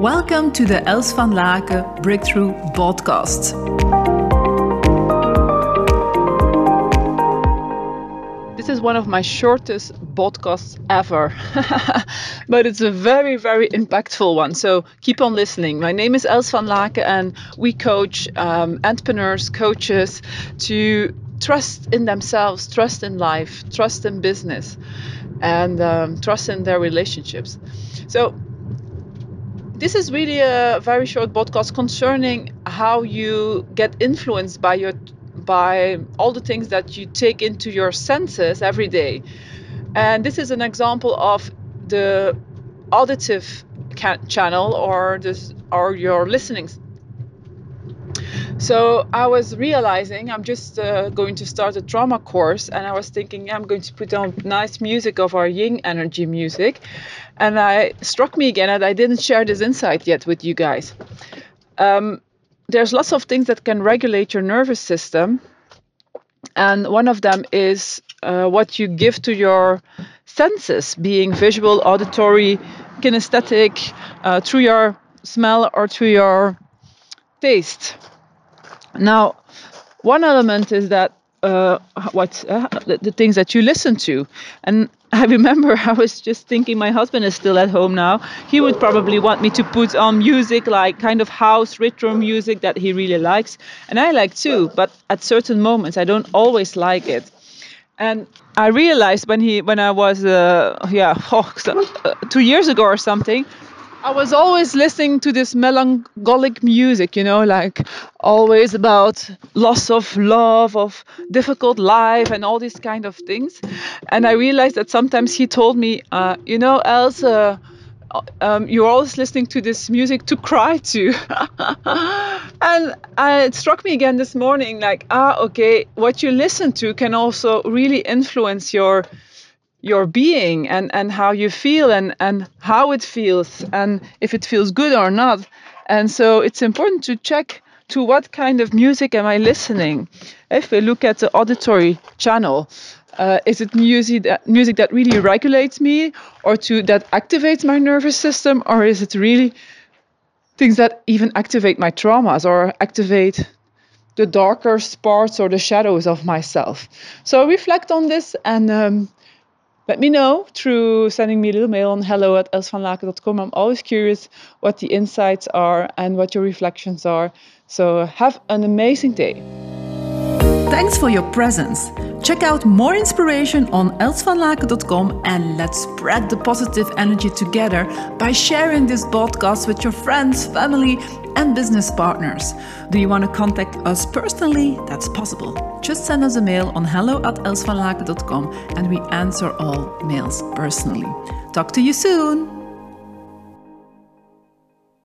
Welcome to the Els van Laken Breakthrough Podcast. This is one of my shortest podcasts ever, but it's a very, very impactful one. So keep on listening. My name is Els van Laken, and we coach um, entrepreneurs, coaches to trust in themselves, trust in life, trust in business, and um, trust in their relationships. So this is really a very short podcast concerning how you get influenced by your by all the things that you take into your senses every day. And this is an example of the auditive channel or this or your listening so I was realizing I'm just uh, going to start a trauma course, and I was thinking yeah, I'm going to put on nice music of our Yin energy music, and I struck me again that I didn't share this insight yet with you guys. Um, there's lots of things that can regulate your nervous system, and one of them is uh, what you give to your senses, being visual, auditory, kinesthetic, uh, through your smell or through your taste. Now, one element is that uh, what uh, the, the, things that you listen to, and I remember I was just thinking my husband is still at home now. He would probably want me to put on music like kind of house retro music that he really likes, and I like too. But at certain moments, I don't always like it. And I realized when he when I was uh, yeah oh, uh, two years ago or something I was always listening to this melancholic music, you know, like always about loss of love, of difficult life, and all these kind of things. And I realized that sometimes he told me, uh, you know, Elsa, um, you're always listening to this music to cry to. and uh, it struck me again this morning, like, ah, okay, what you listen to can also really influence your your being and, and how you feel and, and how it feels and if it feels good or not. And so it's important to check to what kind of music am I listening. If we look at the auditory channel, uh, is it music that, music that really regulates me or to that activates my nervous system or is it really things that even activate my traumas or activate the darker parts or the shadows of myself so reflect on this and um, let me know through sending me a little mail on hello at elsvanlaken.com. I'm always curious what the insights are and what your reflections are. So have an amazing day. Thanks for your presence. Check out more inspiration on elsvanlaken.com and let's spread the positive energy together by sharing this podcast with your friends, family, and business partners. Do you want to contact us personally? That's possible. Just send us a mail on hello at elsvanlaken.com and we answer all mails personally. Talk to you soon.